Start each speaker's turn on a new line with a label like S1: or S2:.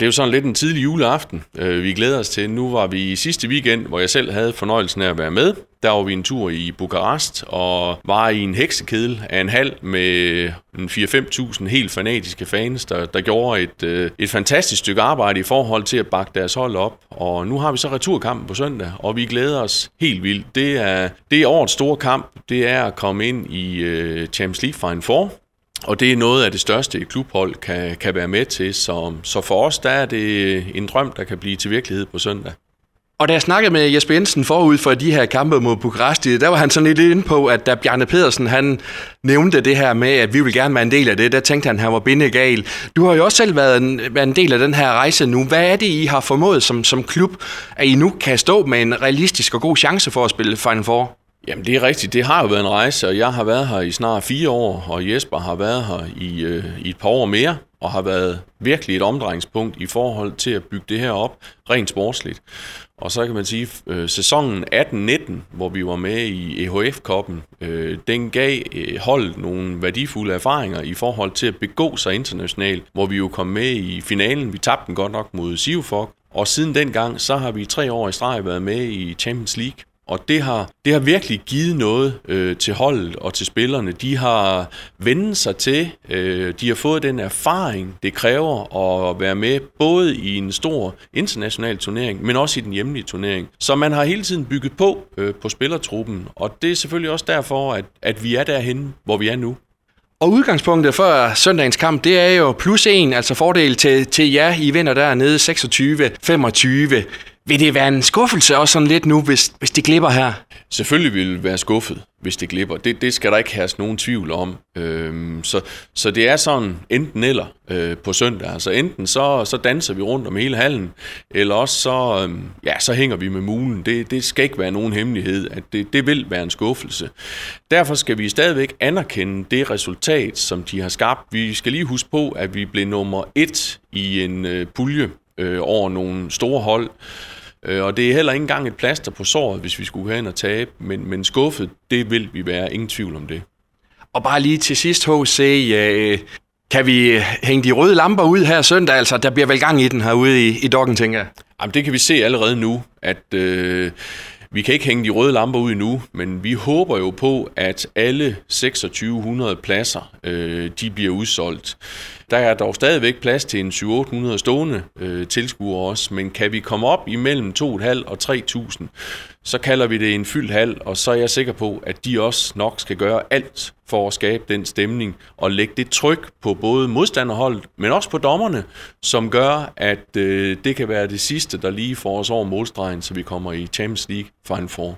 S1: Det er jo sådan lidt en tidlig juleaften, øh, vi glæder os til. Nu var vi i sidste weekend, hvor jeg selv havde fornøjelsen af at være med. Der var vi en tur i Bukarest og var i en heksekedel af en halv med 4-5.000 helt fanatiske fans, der, der gjorde et, øh, et fantastisk stykke arbejde i forhold til at bakke deres hold op. Og nu har vi så returkampen på søndag, og vi glæder os helt vildt. Det er, det er årets store kamp. Det er at komme ind i øh, Champions League Final Four. Og det er noget af det største, et klubhold kan, kan være med til. Så, så for os, der er det en drøm, der kan blive til virkelighed på søndag.
S2: Og da jeg snakkede med Jesper Jensen forud for de her kampe mod Bukaresti, der var han sådan lidt inde på, at da Bjarne Pedersen han nævnte det her med, at vi vil gerne være en del af det, der tænkte han, at han var bindegal. Du har jo også selv været en, været en del af den her rejse nu. Hvad er det, I har formået som, som klub, at I nu kan stå med en realistisk og god chance for at spille Final Four?
S1: Jamen det er rigtigt, det har jo været en rejse, og jeg har været her i snart fire år, og Jesper har været her i, øh, i et par år mere, og har været virkelig et omdrejningspunkt i forhold til at bygge det her op rent sportsligt. Og så kan man sige, øh, sæsonen 18-19, hvor vi var med i EHF-koppen, øh, den gav øh, holdet nogle værdifulde erfaringer i forhold til at begå sig internationalt, hvor vi jo kom med i finalen. Vi tabte den godt nok mod Sivfok, og siden dengang, så har vi tre år i streg været med i Champions League. Og det har, det har virkelig givet noget øh, til holdet og til spillerne. De har vendt sig til, øh, de har fået den erfaring, det kræver at være med både i en stor international turnering, men også i den hjemlige turnering. Så man har hele tiden bygget på øh, på spillertruppen, og det er selvfølgelig også derfor, at, at vi er derhen, hvor vi er nu.
S2: Og udgangspunktet for søndagens kamp, det er jo plus en, altså fordel til, til jer. I vinder dernede 26-25. Vil det være en skuffelse også sådan lidt nu, hvis, hvis det glipper her?
S1: Selvfølgelig vil det være skuffet, hvis det glipper. Det, det skal der ikke have nogen tvivl om. Øhm, så, så det er sådan enten eller øh, på søndag. Altså enten så, så danser vi rundt om hele hallen, eller også så, øhm, ja, så hænger vi med mulen. Det, det skal ikke være nogen hemmelighed, at det, det vil være en skuffelse. Derfor skal vi stadigvæk anerkende det resultat, som de har skabt. Vi skal lige huske på, at vi blev nummer et i en øh, pulje øh, over nogle store hold. Øh, og det er heller ikke engang et plaster på såret, hvis vi skulle have ind og tabe, men, men skuffet, det vil vi være, ingen tvivl om det.
S2: Og bare lige til sidst, H.C., øh, kan vi hænge de røde lamper ud her søndag? Altså, der bliver vel gang i den herude i, i dokken, tænker jeg.
S1: Jamen, det kan vi se allerede nu, at øh, vi kan ikke hænge de røde lamper ud endnu, men vi håber jo på, at alle 2600 pladser, øh, de bliver udsolgt. Der er dog stadigvæk plads til en 700-800 stående øh, tilskuere også, men kan vi komme op imellem 2.500 og 3.000, så kalder vi det en fyldt hal, og så er jeg sikker på, at de også nok skal gøre alt for at skabe den stemning og lægge det tryk på både modstanderholdet, men også på dommerne, som gør, at øh, det kan være det sidste, der lige får os over målstregen, så vi kommer i Champions League Final Four.